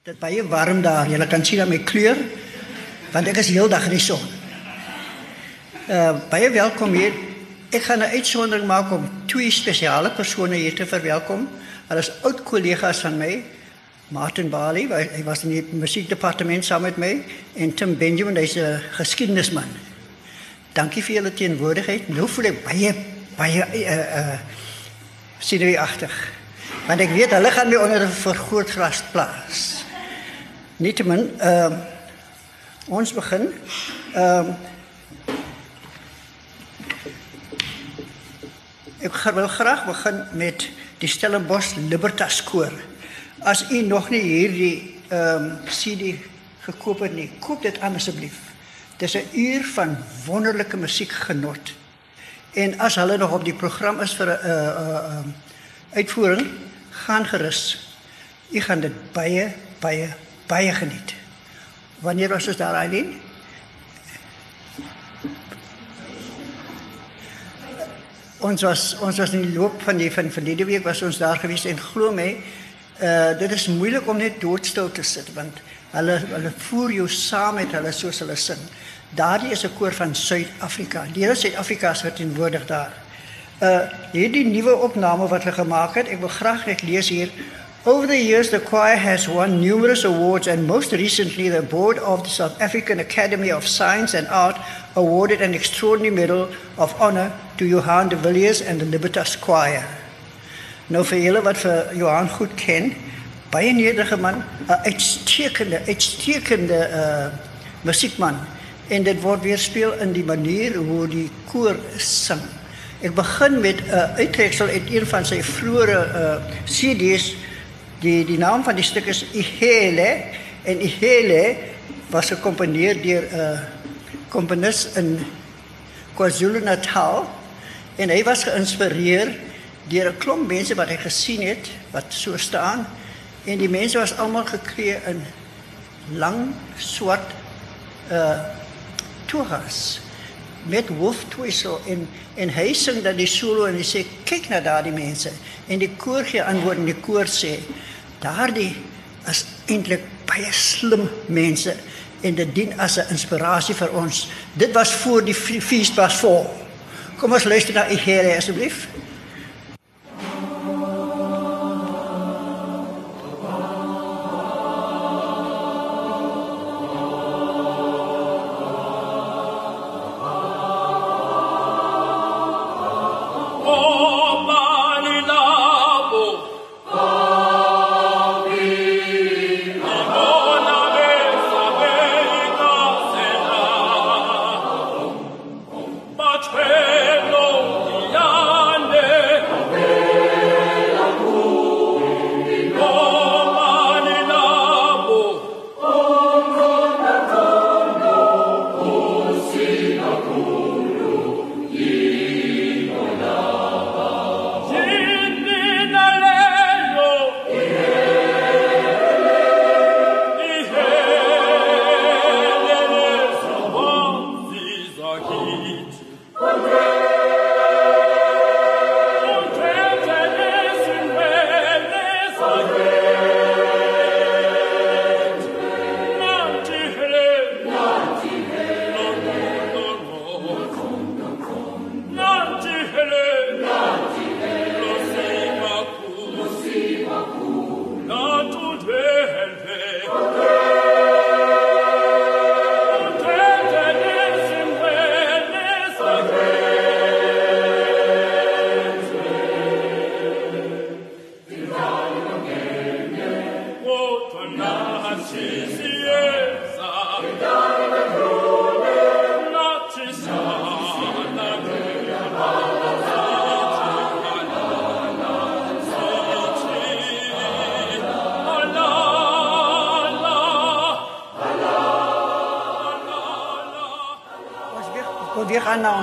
Dit baie warm daar. Jy kan sien aan my kleur want ek is heeldag in die son. Uh baie welkom hier. Ek gaan 'n uitsondering maak om twee spesiale persone hier te verwelkom. Hulle is oud kollegas van my. Martin Bali, hy was in die musiekdepartement saam met my en Tim Benjamin, hy's 'n geskiedenisman. Dankie vir julle teenwoordigheid. Nou voel ek baie baie uh uh sien agtig. Want ek weet hulle gaan my onder 'n vergrootglas plaas. Nietemin, ehm uh, ons begin. Ehm uh, Ek wil graag begin met die Stellenbosch Libertas koor. As u nog nie hierdie ehm um, CD gekoop het nie, koop dit asseblief. Dis 'n uur van wonderlike musiekgenot. En as hulle nog op die program is vir 'n uh, uh, uh, uitvoering, gaan gerus. U gaan dit baie baie baie geniet. Wanneer was ons daar alleen? Ons was ons was in die loop van die van verlede week was ons daar gewees en glo my, uh dit is moeilik om net doodstil te sit want hulle hulle voer jou saam met hulle soos hulle sing. Is 'n koor van Suid-Afrika. Die hele Suid-Afrika is verteenwoordig daar. Uh hierdie nuwe opname wat hulle gemaak het, ek wil graag net lees hier. Over the years the choir has won numerous awards and most recently the board of the South African Academy of Science and Art awarded an extraordinary medal of honor to Johan de Villiers and the Libertas Choir. Nou vir julle wat vir Johan goed ken, baie nederige man, 'n uitstekende, uitstekende uh musiekman en dit word weerspieël in die manier hoe die koor sing. Ek begin met 'n uh, uittreksel uit een van sy vroeë uh, CD's. Die die naam van die stuk is Ihele en Ihele was gekomponeer deur 'n uh, komponis in KwaZulu-Natal en hy was geïnspireer deur 'n klomp mense wat hy gesien het wat so staan en die mense was almal geklee in lang swart uh toegas met wolftwisel en en hy sing dan die solo en hy sê kyk na daardie mense. En die koor gee antwoord en die koor sê daardie is eintlik baie slim mense en dit dien as 'n inspirasie vir ons. Dit was voor die fees was vol. Kom ons luister na u Here asseblief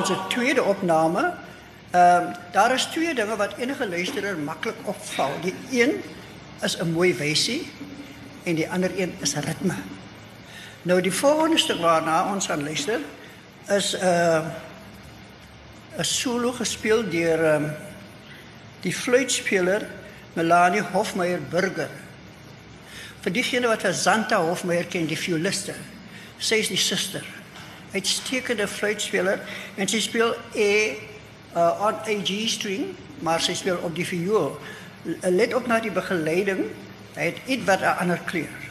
ons tweede opname. Ehm uh, daar is twee dinge wat enige luisteraar maklik opval. Die een is 'n mooi wysie en die ander een is ritme. Nou die volgende stuk waarna ons gaan luister is 'n uh, 'n solo gespeel deur ehm um, die fluitspeler Melanie Hofmeyer Burger. Vir diegene wat vir Zanta Hofmeyer ken, die violiste. Sy is die suster. Uitstekende fluitspeler en sy speel A uh, on a G string, maar sy speel op die viool. Let op na die begeleiding. Hy het iets wat 'n ander kleur.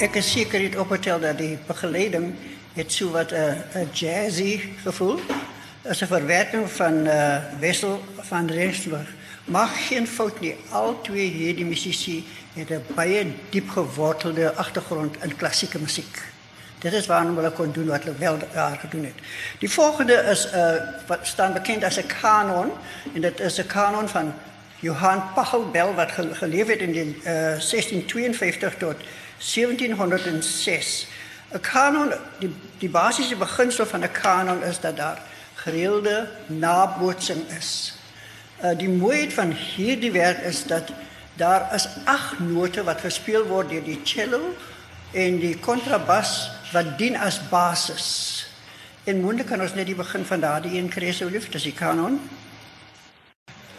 Ek is seker het opgetel dat die begeleiding het so wat 'n uh, 'n jazzy gevoel. As 'n verwerking van uh, Wessel van Rensburg Mag geen fout nie. Al twee hierdie musisi het 'n baie diep gewortelde agtergrond in klassieke musiek. Dit is waarom hulle kon doen wat hulle wel daar gedoen het. Die volgende is 'n uh, wat staan bekend as 'n kanon en dit is 'n kanon van Johann Pachelbel wat geleef het in die uh, 1652 tot 1706. 'n Kanon die die basiese beginsel van 'n kanon is dat daar gereelde nabootsing is. Uh, die mooiheid van hierdie werk is dat daar is agt note wat gespeel word deur die cello en die kontrabas wat dien as basis. En moontlik kan ons net die begin van daardie een sou lief, dis die kanon.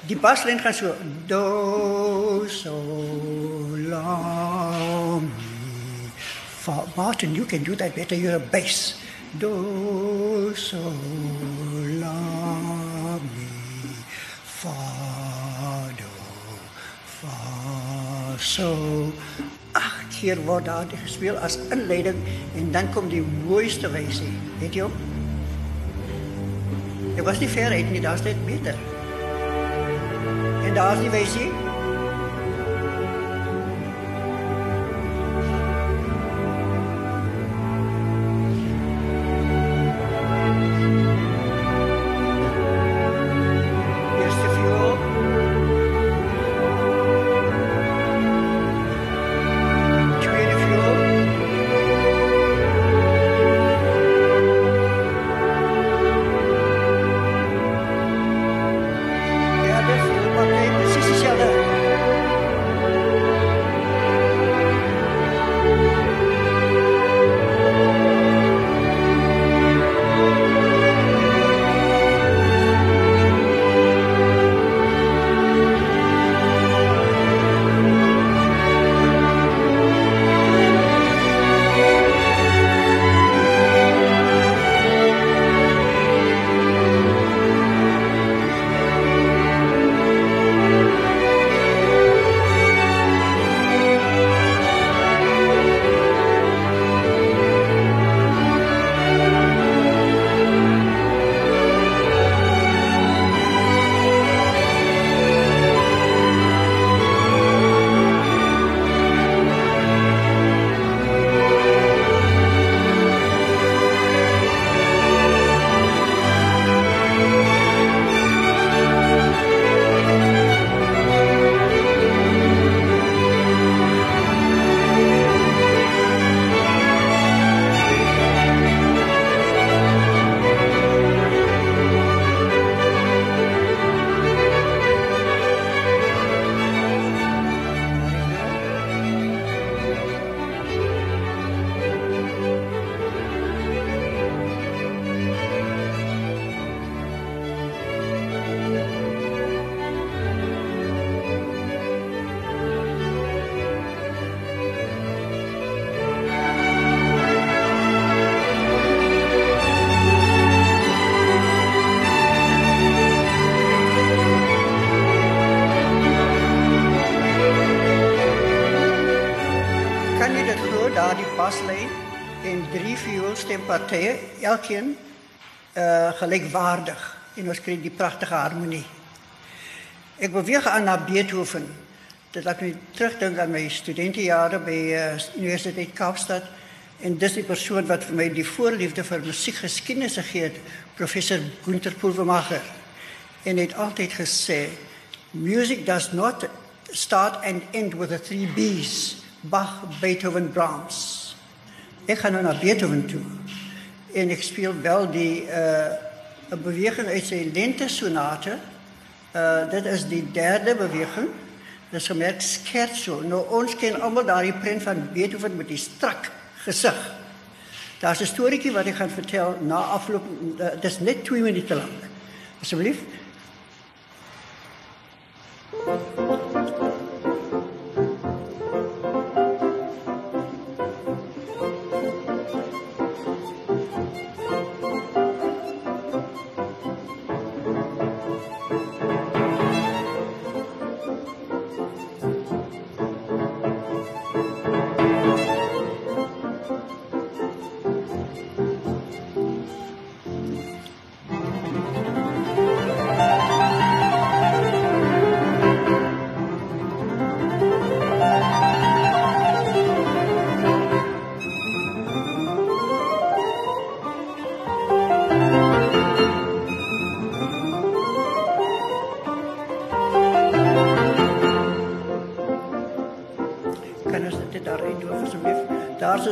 Die baslyn gaan so do so mi Martin, you can do that better. You're a bass. Do so la mi fa do fa so ag keer word daar gespeel as inleiding en dan kom die mooiste wysie, weet jy? Dit was nie ver uit nie, daar's net beter. En daar's die wysie. Elkeen uh gelykwaardig en ons kry die pragtige harmonie. Ek beweeg aan na Beethoven. Dit laat my terugdink aan my studentejare by uh, Universiteit Kaapstad en dis die persoon wat vir my die voorliefde vir musiekgeskiedenis gegee het, professor Gunther Pulvermacher. En hy het altyd gesê music does not start and end with the three B's, Bach, Beethoven, Brahms. Ek gaan nou na Beethoven toe en ek speel wel die uh 'n beweging uit sy lente sonate. Uh dit is die derde beweging. Dis gemerk scherzo. Nou ons ken almal daardie prent van Beethoven met die strak gesig. Daar's 'n storieetjie wat ek gaan vertel na afloop. Uh, dit is net 2 minute lank. Asseblief.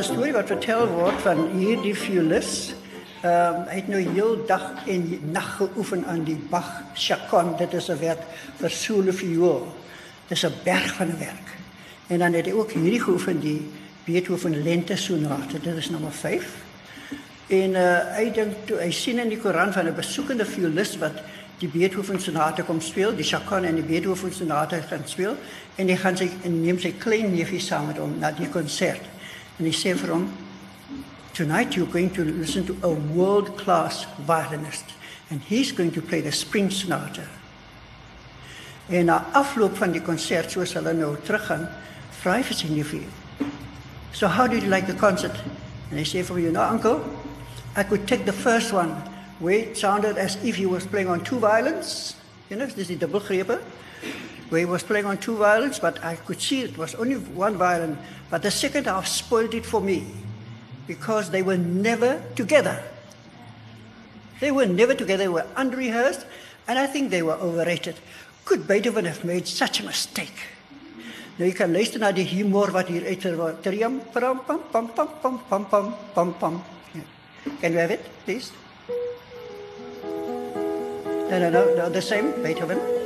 'n storie wat vertel word van hierdie violis. Ehm um, hy het nou heel dag en nag geoefen aan die Bach Chaconne. Dit is 'n werk vir solo viool. Dit is 'n berg van 'n werk. En dan het hy ook hierdie geoefen die Beethoven Lente Sonate. Dit is nommer 5. En uh, hy dink toe hy sien in die koerant van 'n besoekende violis wat die Beethoven sonate kom speel, die Chaconne en die Beethoven sonate gaan speel en hy gaan sy en neem sy klein neefie saam met hom na die konsert. En he said, vir hom Tonight you're going to listen to a world-class violinist and he's going to play the Spring Sonata. En na afloop van die konsert soos hulle nou teruggaan, vra hy vir sy neefie. So how did you like the concert? And he said, for you know, uncle, I could take the first one where it sounded as if he was playing on two violins. You know, this is the grepe, where he was playing on two violins, but I could see it was only one violin. But the second half spoiled it for me because they were never together. They were never together, they were unrehearsed, and I think they were overrated. Could Beethoven have made such a mistake? Nou jy kan luister na die humor wat hier uh, uit. Triam pam pam pam pam pam pam pam pam pam. Can you have it, please? No, no, no, no the same, Beethoven.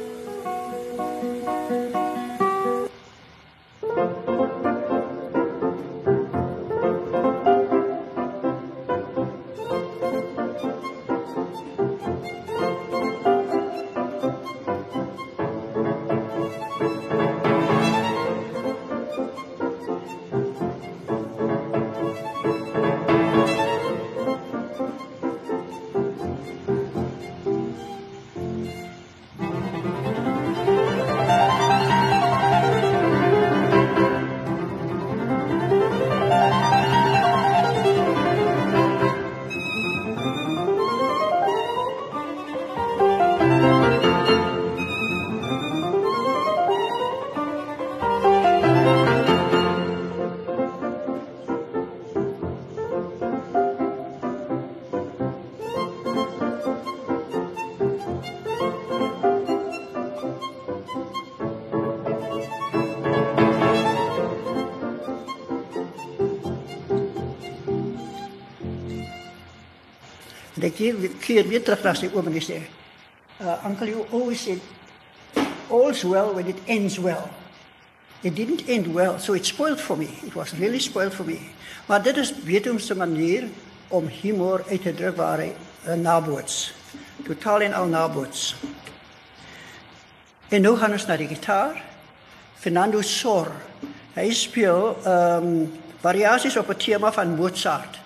Ek keer, keer weer terug na sy oom en hy sê, uh, Uncle, you always said, all's well when it ends well. It didn't end well, so it spoiled for me. It was really spoiled for me. Maar dit is Beethoven's manier om humor uit te druk waar hy uh, naboots. Totaal en al naboots. En nou gaan ons na die gitaar. Fernando Sor. Hy speel ehm um, variasies op 'n tema van Mozart.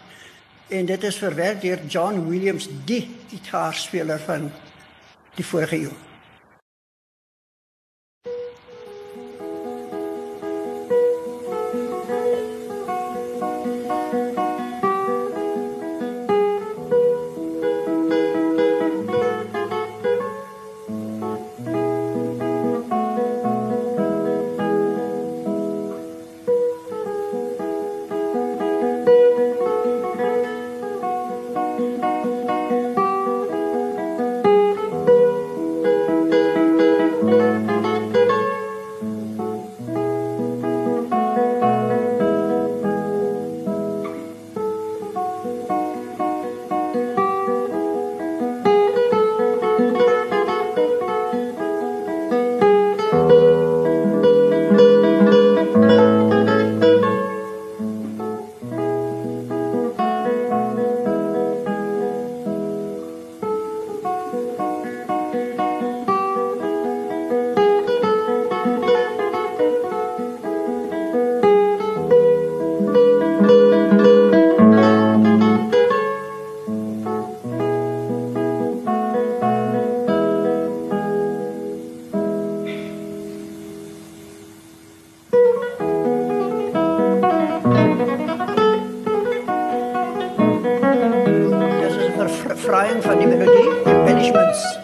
En dit is verwerk deur John Williams, die gitaarspeler van die vorige eeu. Befreiung von der Melodie und Managements.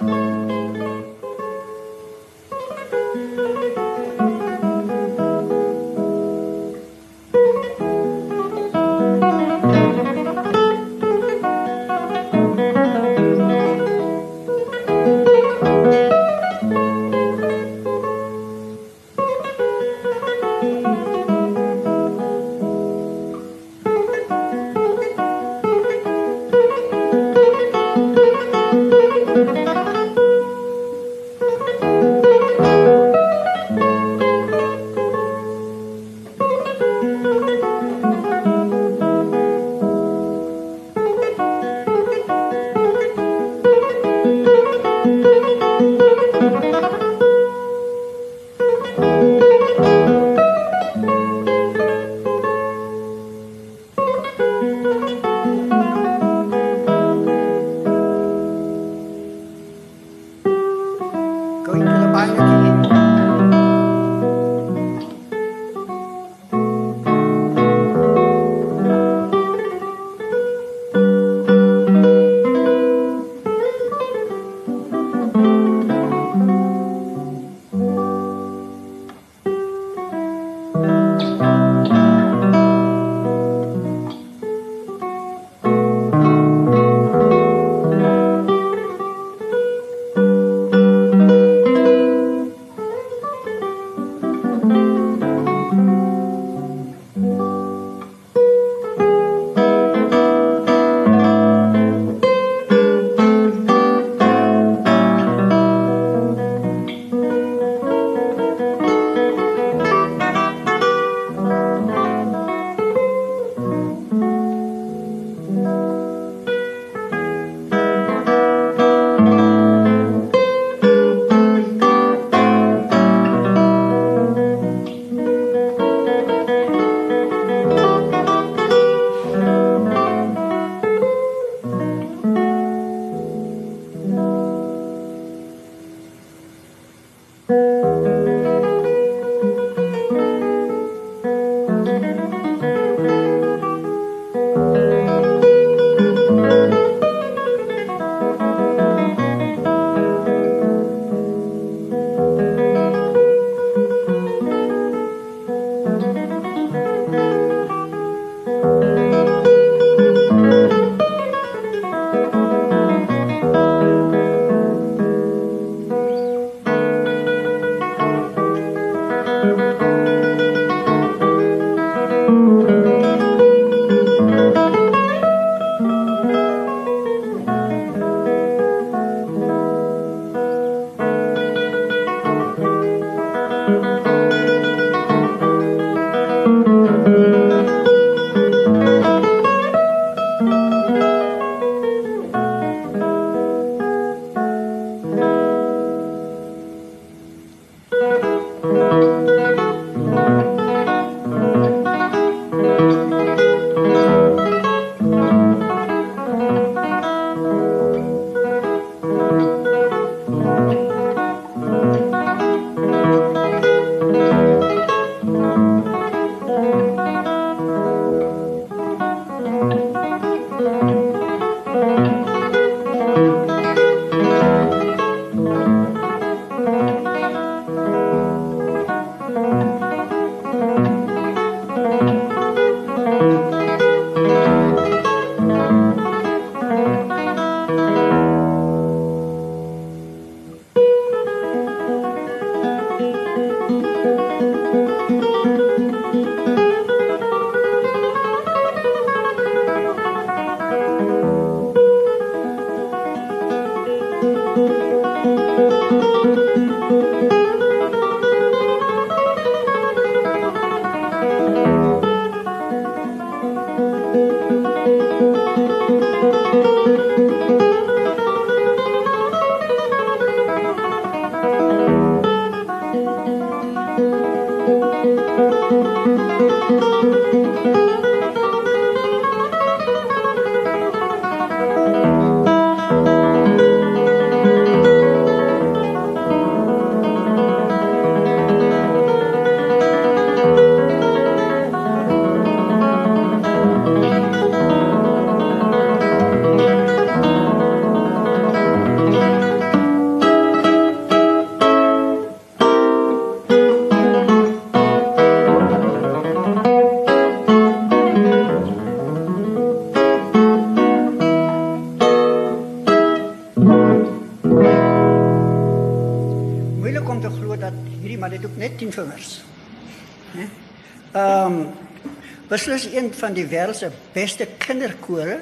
Beslis een van die wêreld se beste kinderkore.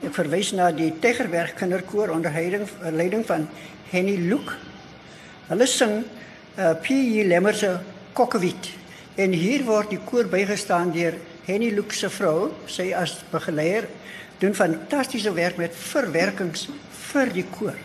Ek verwys na die Tegerberg Kinderkoor onder leiding van Henny Luke. Hulle sing uh, P.J. Lemmer se Kokkewiet. En hier word die koor bygestaan deur Henny Luke se vrou, sy as begeleier doen fantastiese werk met verwerkings vir die koor.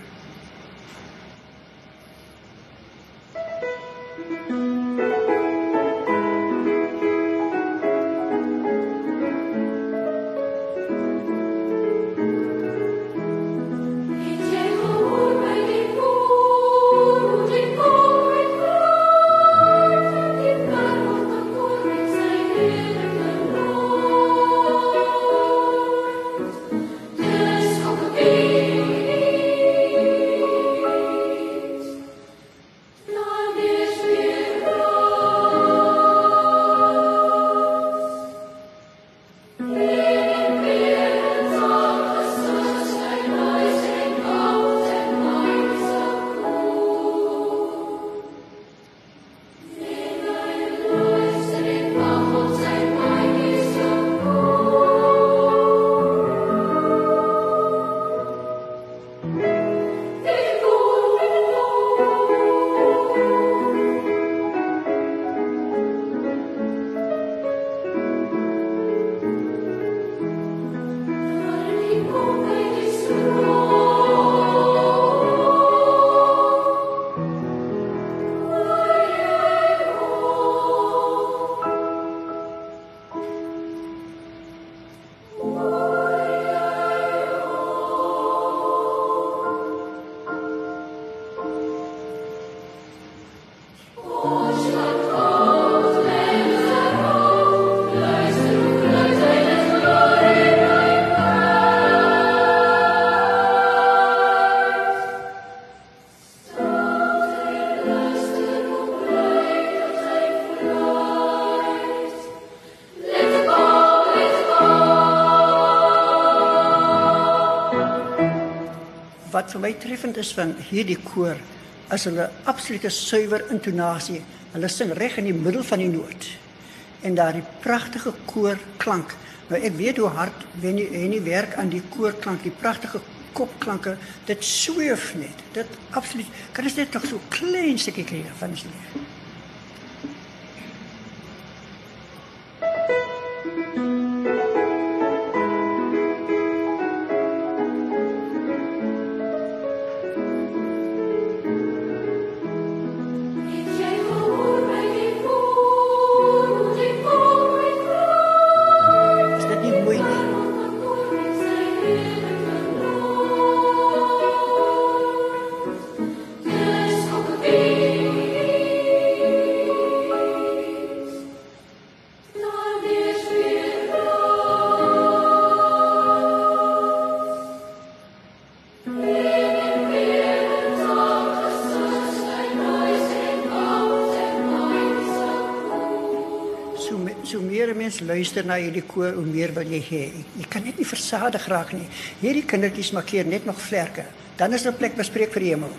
Vir my treffend is van hierdie koor is hulle absolute suiwer intonasie. Hulle sing reg in die middel van die noot. En daardie pragtige koorklank. Nou ek weet hoe hard wen jy en nie werk aan die koorklank, die pragtige kopklanke. Dit sweef net. Dit absoluut. Kan jy net tog so klein stukkie kry van sy. Luister na hierdie koor, hoe meer wil jy hê. Jy, kan net nie versadig raak nie. Hierdie kindertjies markeer net nog vlerke. Dan is er plek bespreek vir die hemel.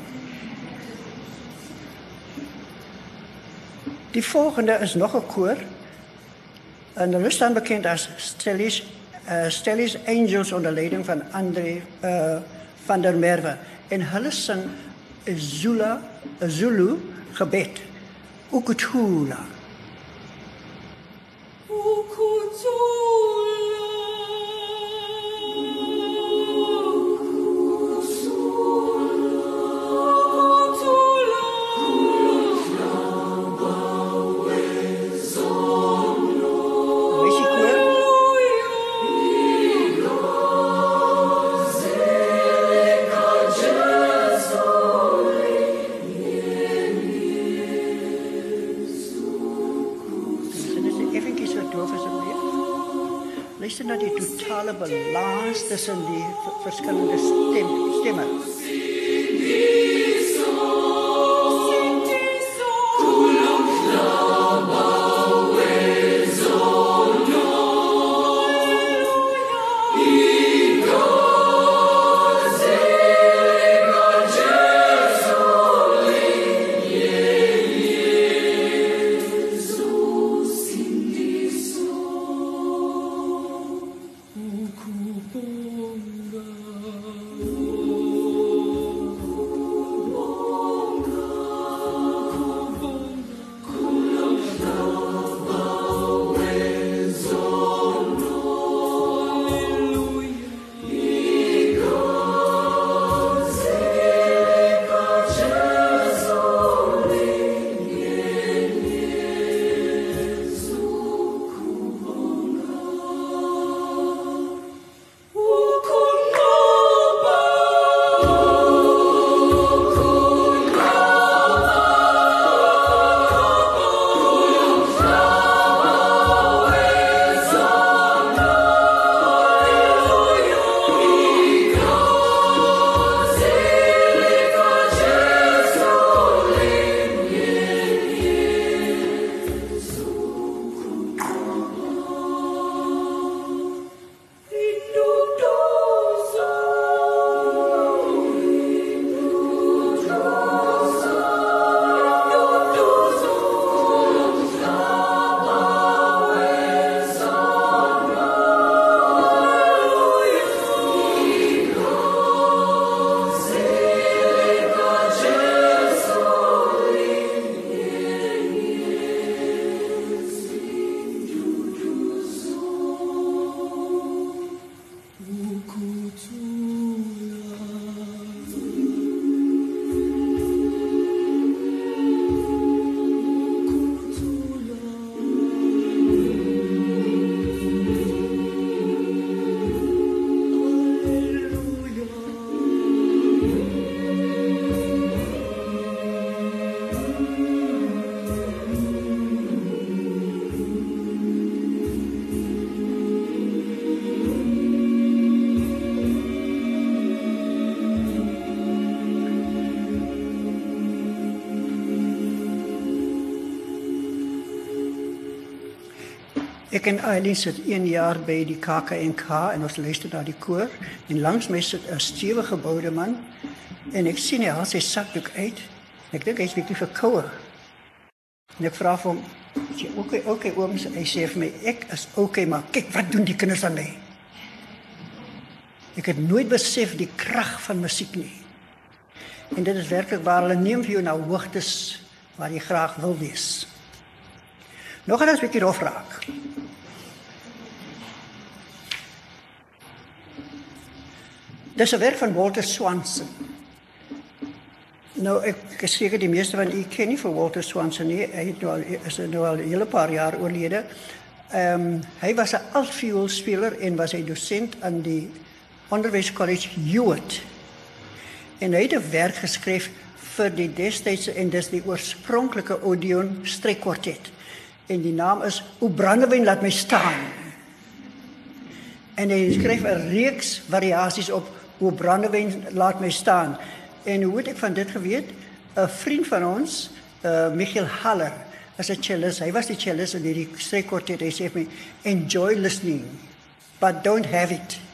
Die volgende is nog 'n koor. En hulle staan bekend as Stellies uh, Stellies Angels onder leiding van Andre uh, van der Merwe en hulle sing 'n 'n Zulu gebed. Ukuthula. Luister na die totale balans tussen die verskillende stem stemme. Ek en Eileen sit 1 jaar by die KAKNK en ons luister na die koor en langs my sit 'n stewige geboude man En ek sien hy haal sy sakdoek uit. Ek dink hy's bietjie verkoue. En ek vra vir hom, "Is jy okay? Okay, oom." Hy sê vir my, "Ek is okay, maar kyk wat doen die kinders aan my." Ek het nooit besef die krag van musiek nie. En dit is werklik waar hulle neem vir jou na hoogtes waar jy graag wil wees. Nog ons 'n bietjie rof raak. Dis 'n werk van Walter Swanson. Nou ek seker die meeste van u ken nie vir Walter Swanson nie. Hy het nou al is nou al 'n hele paar jaar oorlede. Ehm um, hy was 'n altvioolspeler en was 'n dosent aan die Onderwys College Hewitt. En hy het 'n werk geskryf vir die destydse en dis die oorspronklike Odeon strekkwartet. En die naam is O brandewyn laat my staan. En hy skryf 'n reeks variasies op O brandewyn laat my staan. En hoe het ek van dit geweet? 'n Vriend van ons, uh Michiel Haller, as 'n cellist. Hy was die cellist in hierdie strekkwartet. Hy sê vir my, "Enjoy listening, but don't have it."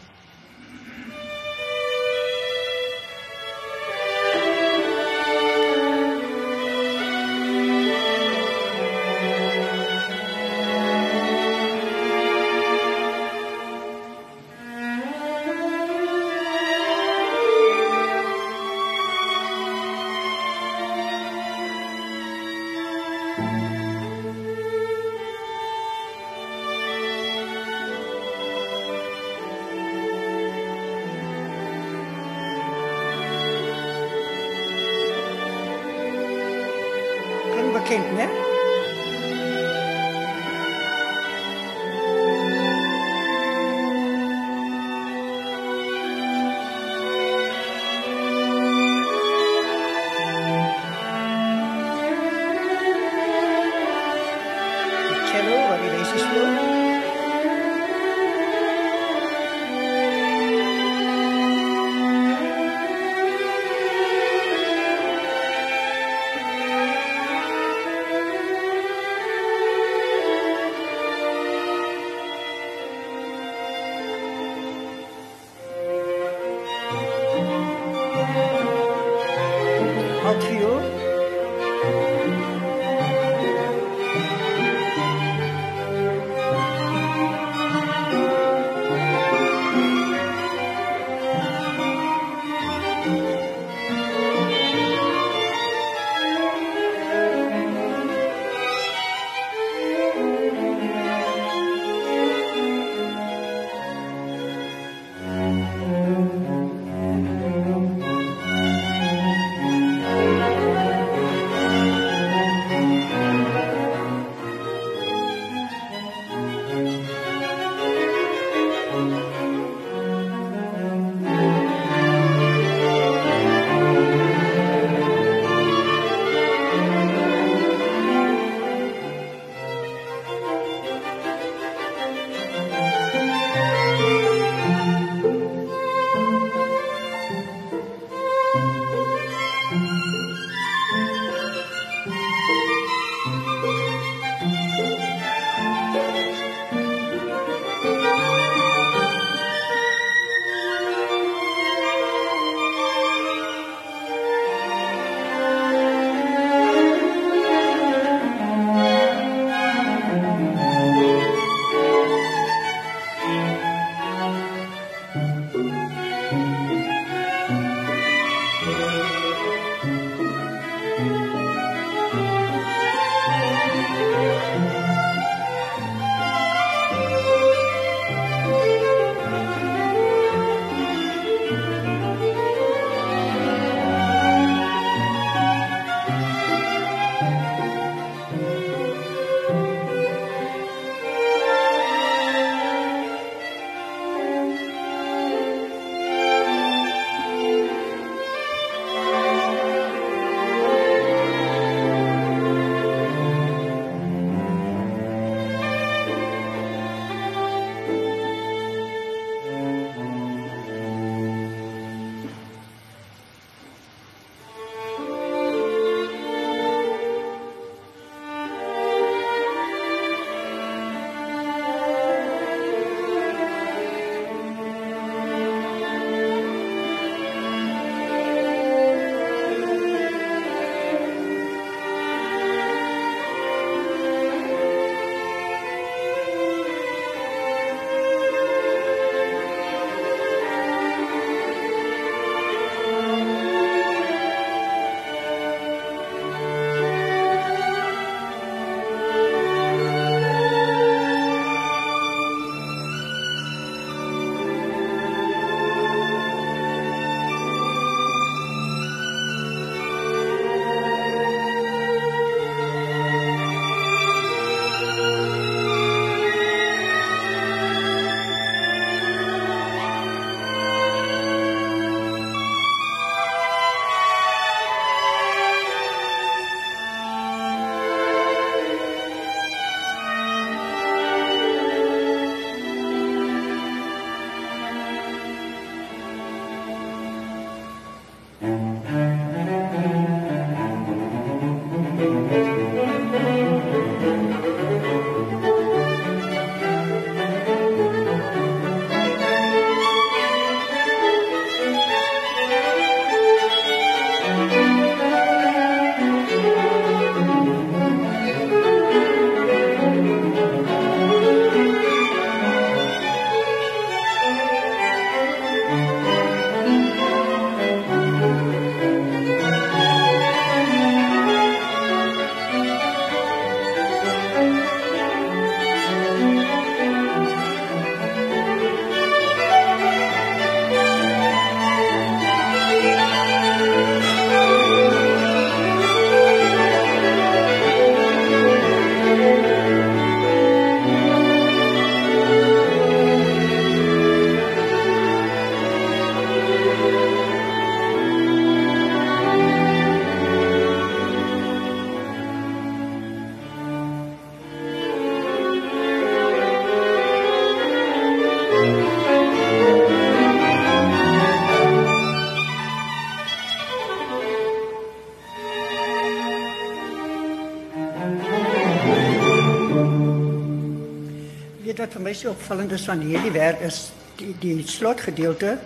My so opvallend is van hierdie werk is die die slotgedeelte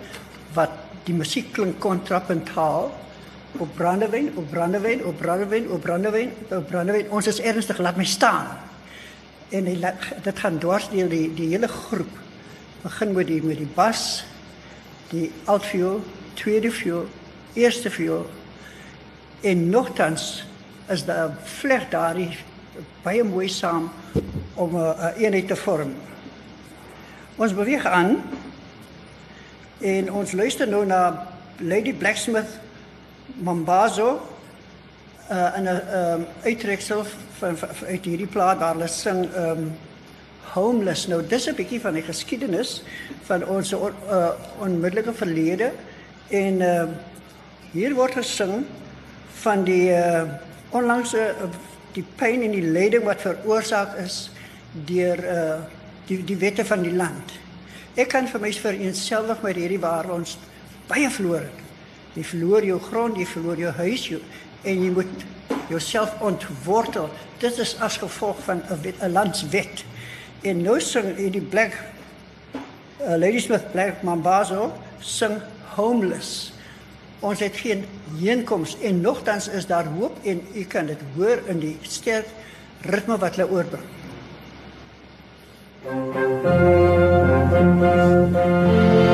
wat die musiek klink kontrapentaal op brandewyn, op brandewyn, op brandewyn, op brandewyn, op brandewyn. Ons is ernstig, laat my staan. En die, dit gaan dwars deur die die hele groep. Begin met die met die bas, die altviool, tweede viool, eerste viool. En nogtans is daar vleg daardie baie mooi saam om 'n uh, eenheid te vorm. Ons beweeg aan en ons luister nou na Lady Blacksmith Mambazo uh, in 'n um, uittreksel van, van uit hierdie plaat waar hulle sing um homeless. Nou dis 'n bietjie van die geskiedenis van ons on, uh, onmiddellike verlede en uh, hier word gesing van die uh, onlangse uh, die pyn en die lyding wat veroorsaak is deur uh, die die wette van die land. Ek kan vir my vereenselwig met hierdie waar ons baie verloor het. Jy verloor jou grond, jy verloor jou huis jou, en jy moet jouself ontwortel. Dit is as gevolg van 'n landswet. En nou sing die Black uh, Ladies with Black Mambazo sing homeless. Ons het geen heenkoms en nogtans is daar hoop en u kan dit hoor in die sterk ritme wat hulle oorbring. Thank you.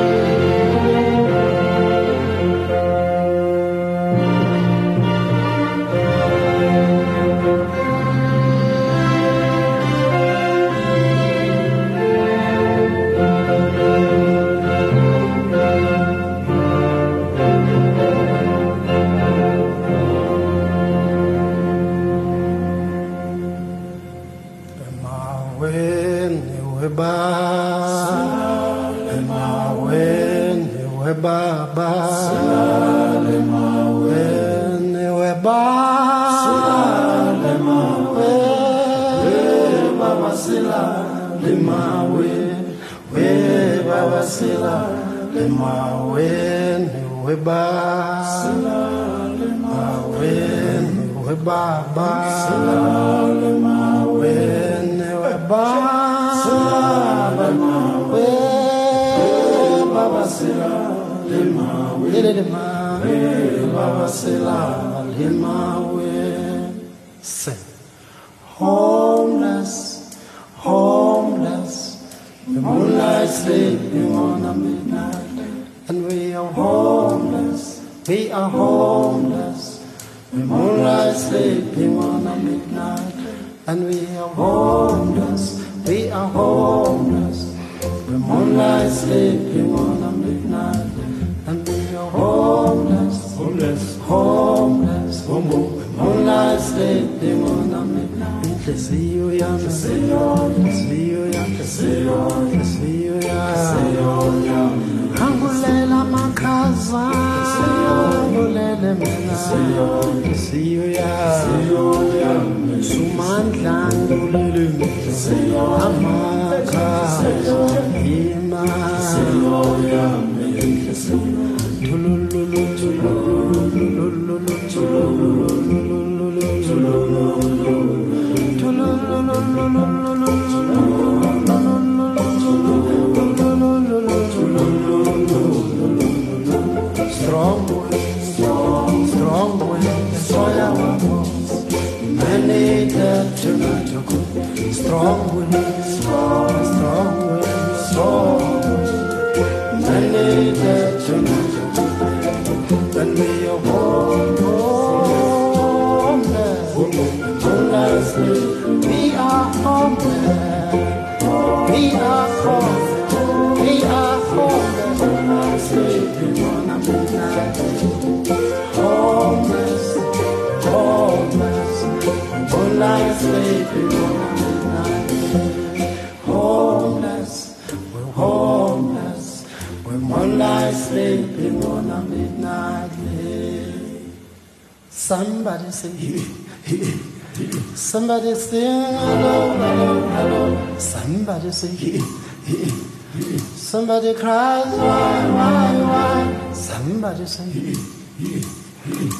Hallelujah. Thank you, Savior. Somebody sing hello, hello, hello. Somebody say Somebody cries why, why, why. Somebody say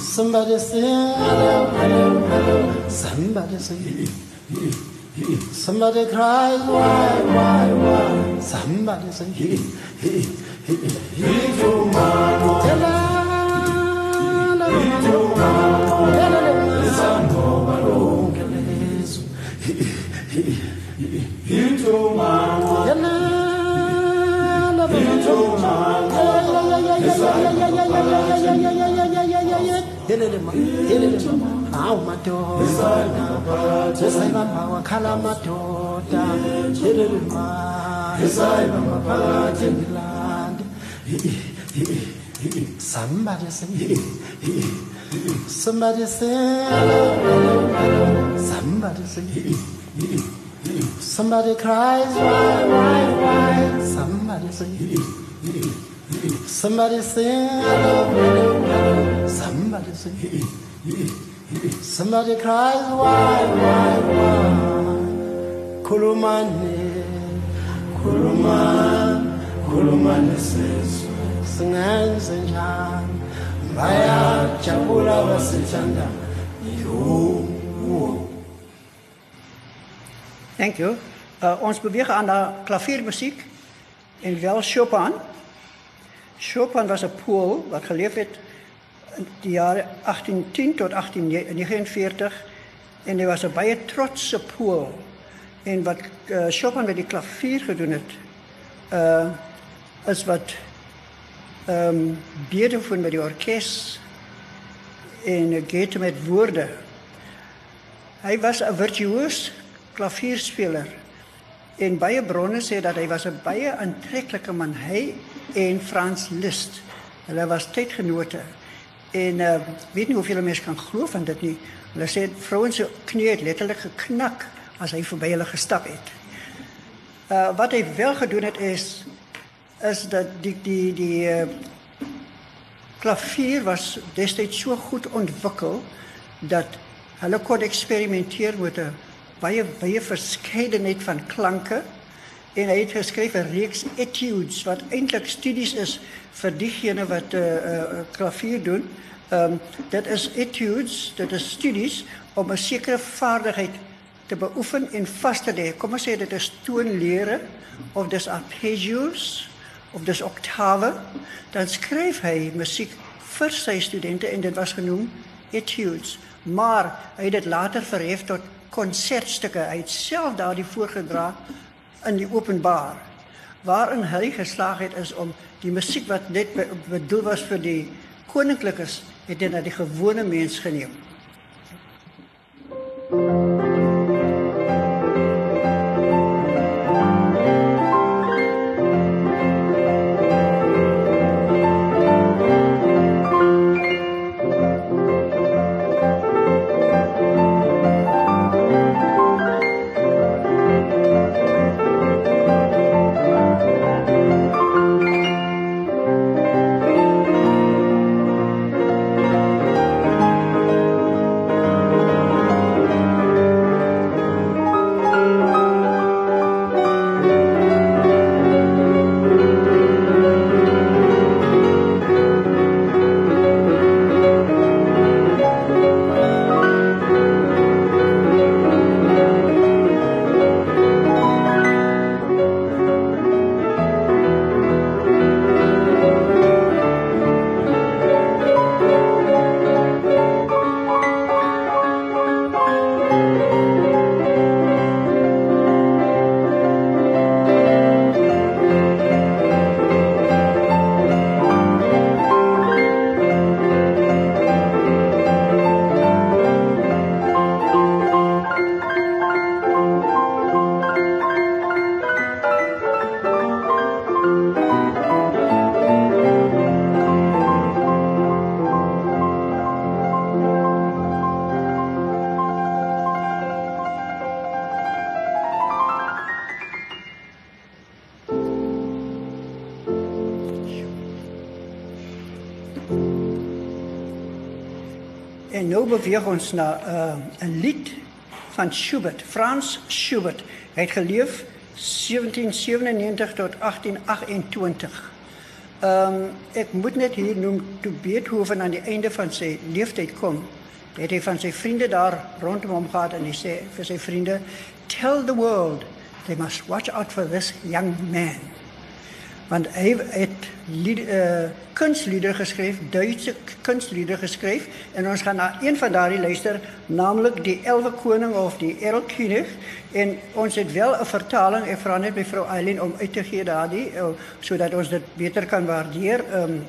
Somebody sing hello, hello, hello. Somebody say Somebody cries, why, why, why? Somebody say, he, he, he, Somebody say, somebody say, somebody say, somebody cries, why, why, why? Somebody say, somebody say, somebody say, somebody cries, why, why, why? Kulumane, kulumane, kulumane sizwe, singenze. Thank you. Uh, ons beweeg aan naar klaviermuziek en wel Chopin. Chopin was een Pool wat geleefd heeft in de jaren 1810 tot 1849 en hij was een baie trotse Pool. En wat uh, Chopin met die klavier gedaan heeft, uh, is wat um, Beethoven met die orkest en Goethe met woorden. Hij was een virtuoos klavierspeler. En baie bronne sê dat hy was 'n baie aantreklike man, hy en Frans Liszt. Hulle was tydgenote. En uh weet nie hoeveel mense kan glo van dit nie. Hulle sê vrouens se knie het letterlik geknak as hy verby hulle gestap het. Uh wat hy wel gedoen het is is dat die die die uh, klavier was destyds so goed ontwikkel dat hulle kon eksperimenteer met 'n baie baie verskeidenheid van klanke en hy het geskryf 'n reeks etudes wat eintlik studies is vir diegene wat 'n uh, uh, klavier doen. Ehm um, dit is etudes, dit is studies om 'n sekere vaardigheid te beoefen en vas te lê. Kom ons sê dit is toonlere of dis arpeggios of dis oktawe. Dan skryf hy musiek vir sy studente en dit was genoem etudes. Maar hy het dit later verhef tot konsertstukke. Hy het self daardie voorgedra in die openbaar waarin hy geslaag het is om die musiek wat net bedoel was vir die koninklikes het dit na die gewone mens geneem. En nou beweeg ons na 'n uh, 'n lied van Schubert, Franz Schubert. Hy het geleef 1797 tot 1828. Ehm um, ek moet net hier noem toe Beethoven aan die einde van sy lewenstyd kom, het hy van sy vriende daar rondom hom gehad en hy sê vir sy vriende tell the world they must watch out for this young man. Want hy het lied, uh, kunstliedere geskryf, Duitse kunstliedere geskryf en ons gaan na een van daardie luister, naamlik die Elwe Koning of die Erlkönig en ons het wel 'n vertaling. Ek vra net mevrou Eileen om uit te gee daardie uh, sodat ons dit beter kan waardeer. Um,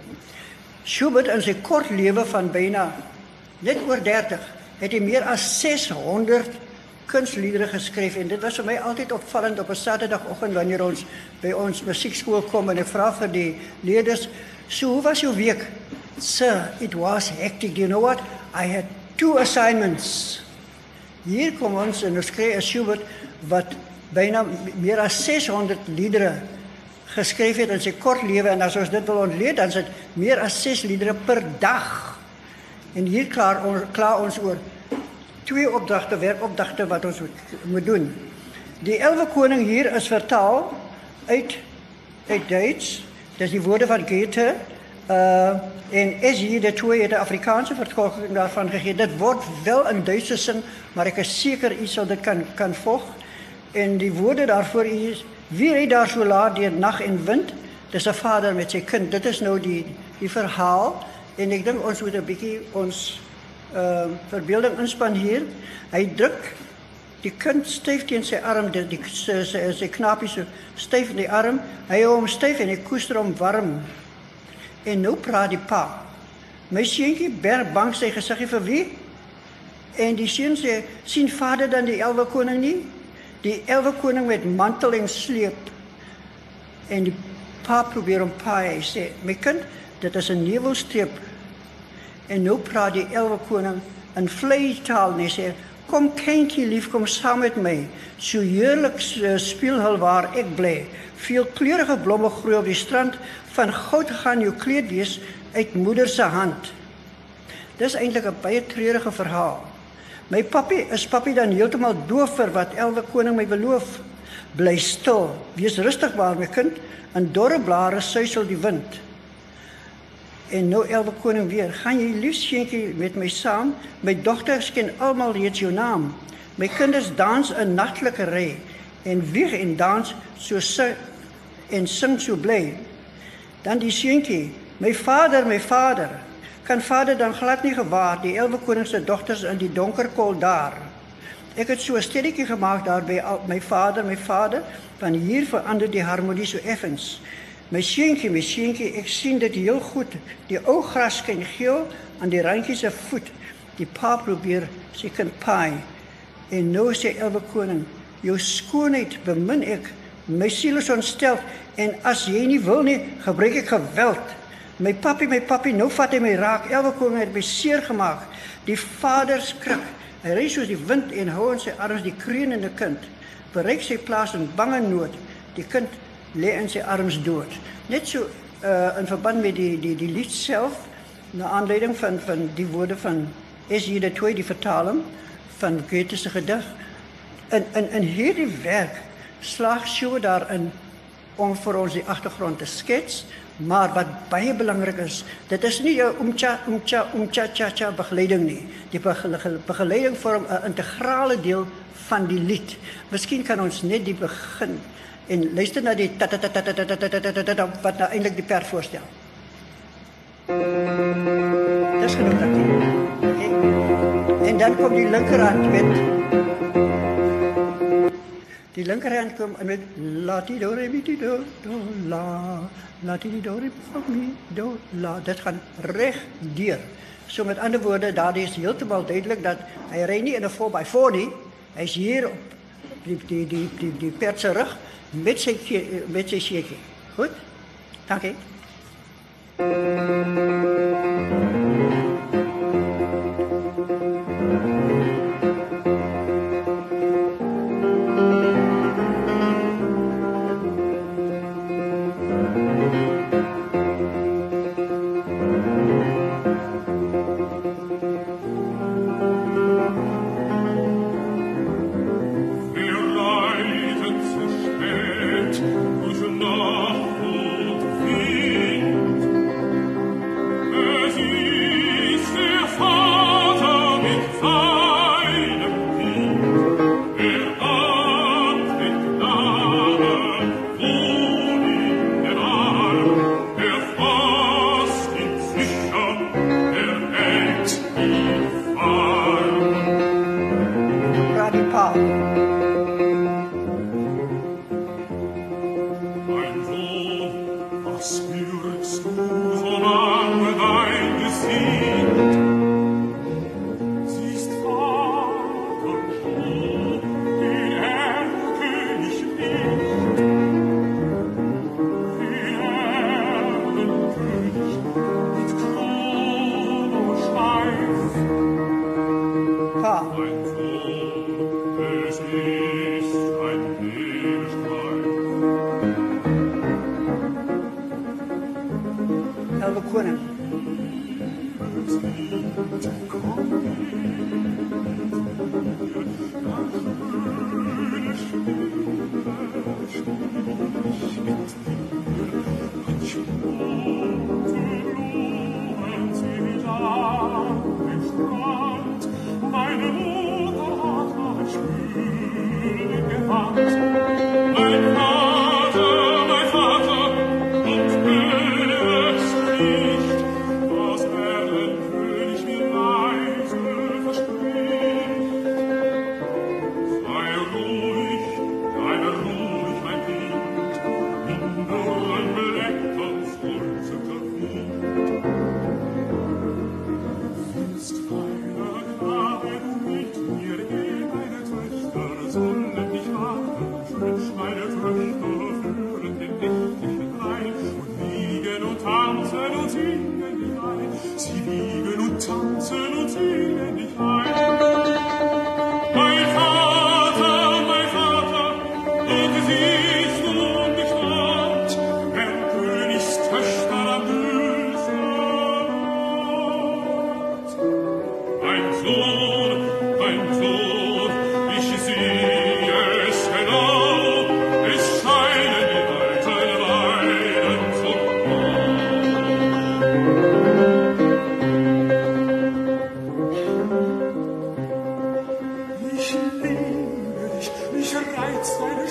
Schubert in sy kort lewe van byna net oor 30 het hy meer as 600 kunstliedere geskryf en dit was vir my altyd opvallend op 'n Saterdagoggend wanneer ons by ons musiekskool kom en ek vra vir die leerders, "So, hoe was jou week?" "Sir, it was hectic. You know what? I had two assignments." Hier kom ons en ons kry 'n Schubert wat byna meer as 600 liedere geskryf het in sy kort lewe en as ons dit wil ontleed dan is dit meer as 6 liedere per dag. En hier klaar ons klaar ons oor twee opdragte, werkopdragte wat ons moet doen. Die elwe koning hier is vertaal uit uit Duits. Dis die woorde van Goethe. Uh en is hier de twee de Afrikaanse vertolking daarvan gegee. Dit word wel in Duitse sin, maar ek is seker u sal dit kan kan volg. En die woorde daarvoor is wie ry daar so laat deur nag en wind? Dis 'n vader met sy kind. Dit is nou die die verhaal en ek dink ons moet 'n bietjie ons uh, verbeelding inspan hier. Hy druk die kind styf teen sy arm, die, sy, sy, sy knapie so styf in die arm. Hy hou hom styf en hy koester hom warm. En nou praat die pa. My seentjie berg bang sy gesiggie vir wie? En die seun sê, sien vader dan die elwe koning nie? Die elwe koning met mantel en sleep. En die pa probeer hom paai. Sê, my kind, dit is 'n nevelstreep En nou praat die elwe koning in vleitaal en sê: "Kom kindjie lief, kom saam met my. So heerlik uh, speel hul waar ek bly. Veel kleurige blomme groei op die strand. Van goud gaan jou kleed wees uit moeder se hand." Dis eintlik 'n baie treurige verhaal. My papi is papi dan heeltemal doof vir wat elwe koning my beloof. Bly stil, wees rustig waar my kind. In dorre blare suisel die wind. En nou elke koning weer, gaan jy lief seentjie met my saam? My dogters ken almal reeds jou naam. My kinders dans 'n naglike ry en wieg en dans so sy en sing so bly. Dan die seentjie, my vader, my vader. Kan vader dan glad nie gewaar die elwe koning se dogters in die donker kol daar. Ek het so 'n stilletjie gemaak daar by my vader, my vader, van hier verander die harmonie so effens. My seentjie, my seentjie, ek sien dit heel goed. Die ou gras skyn geel aan die randjie se voet. Die pa probeer sy kind paai. En nou sê Elwe koning, jou skoonheid bemin ek. My siel is ontstel en as jy nie wil nie, gebruik ek geweld. My papi, my papi, nou vat hy my raak. Elwe koning het my seer gemaak. Die vader skrik. Hy ry soos die wind en hou in sy arms die kreunende kind. Bereik sy plaas in bange nood. Die kind lê in sy arms dood. Net so uh in verband met die die die lied self na aanleiding van van die woorde van is hier die twee die vertaling van Goethe se gedig. In in in hierdie werk slag sy daarin om vir ons die agtergrond te skets, maar wat baie belangrik is, dit is nie jou omcha omcha omcha cha cha begeleiding nie. Die begeleiding vorm 'n integrale deel van die lied. Miskien kan ons net die begin en luister na die wat nou eintlik die perd voorstel. Dis genoeg okay. En dan kom die linkerhand met die linkerhand kom met la ti do re mi ti do do la la ti do re mi do la dit gaan reg deur. So met ander woorde, daar is heeltemal duidelik dat hy ry nie in 'n 4x4 nie. Hy's hier op die die die die die perd se rug met sy met sy seetjie. Goed? Dankie. koning. Ich liebe dich, mich reizt deine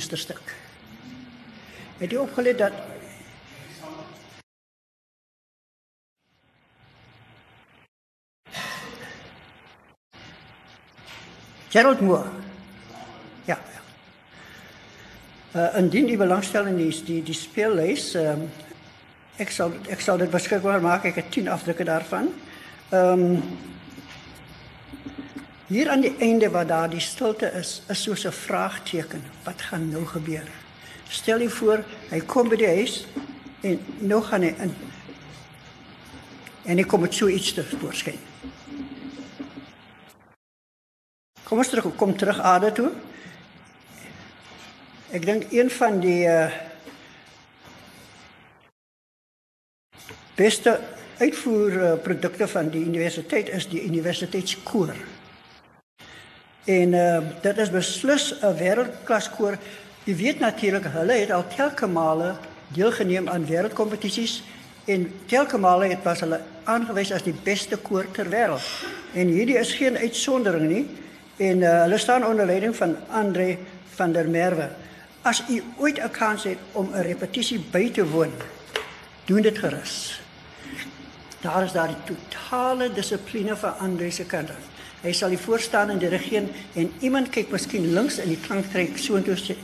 absolute meesterstuk. Het jy opgelet dat Gerald Moore. Ja, ja. Uh, indien u belangstel in die die die speellys, ehm ek sal ek sal dit beskikbaar maak. Ek het 10 afdrukke daarvan. Ehm um, Hier aan die einde waar daar die stilte is, is soos 'n vraagteken. Wat gaan nou gebeur? Stel je voor, hy kom by die huis en nou gaan hy in. En hy kom met so iets te voorskyn. Kom ons terug, kom terug aarde toe. Ek dink een van die uh, beste uitvoerprodukte van die universiteit is die universiteitskoor. En uh, dit is beslis 'n wêreldklaskoor. Jy weet natuurlik hulle het al telke male deelgeneem aan wêreldkompetisies en telke male het was hulle aangewys as die beste koor ter wêreld. En hierdie is geen uitsondering nie en uh, hulle staan onder leiding van Andre van der Merwe. As u ooit 'n kans het om 'n repetisie by te woon, doen dit gerus. Daar is daar die totale dissipline van Andre se af. Hy sal die voorstaan in die regie en iemand kyk miskien links in die klanktrek soontoe sê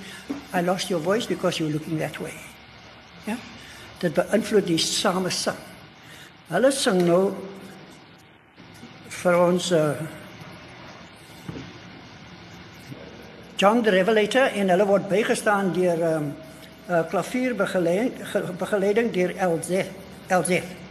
I lost your voice because you're looking that way. Ja? Dit beïnvloed die same sang. Hulle sing nou vir ons uh, John the Revelator en hulle word bygestaan deur um, uh, klavierbegeleiding begeleiding deur LZ LZ.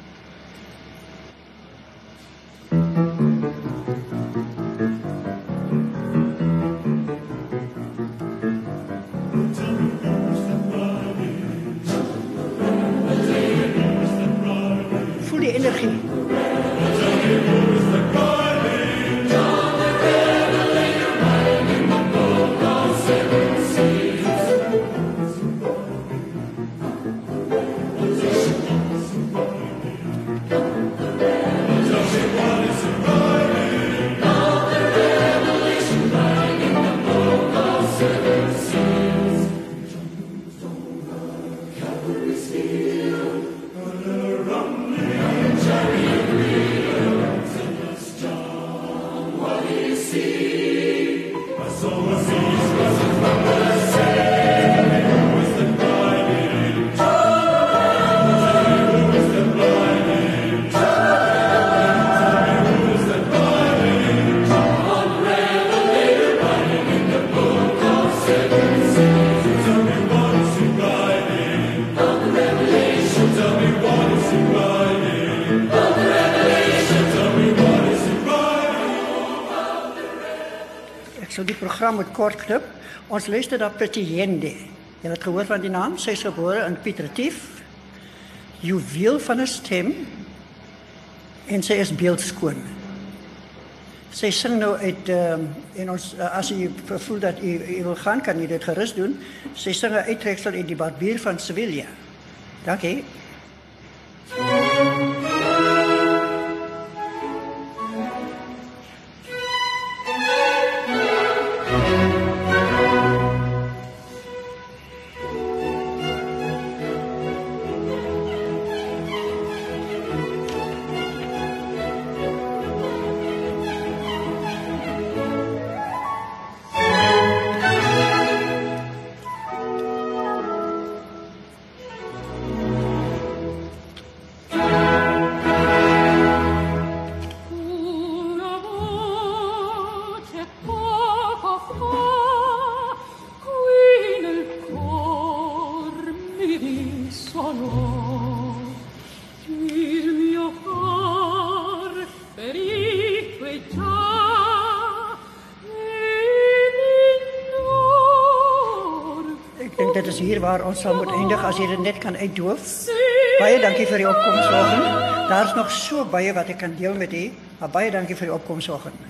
Program met kort knip. Ons luister na Prettyende. Jy het gehoor van die naam. Sy is gebore in Piet Retief. Juweel van 'n stem en sy is beeldskoon. Sy sing nou uit ehm um, en ons uh, as jy voel dat jy, jy wil gaan kan jy dit gerus doen. Sy sing 'n uittreksel uit die Barbier van Sevilla. Dankie. Una waar ons sal moet eindig as jy dit net kan uitdoof. Baie dankie vir die opkoms vanoggend. Daar's nog so baie wat ek kan deel met u, maar baie dankie vir die opkoms vanoggend.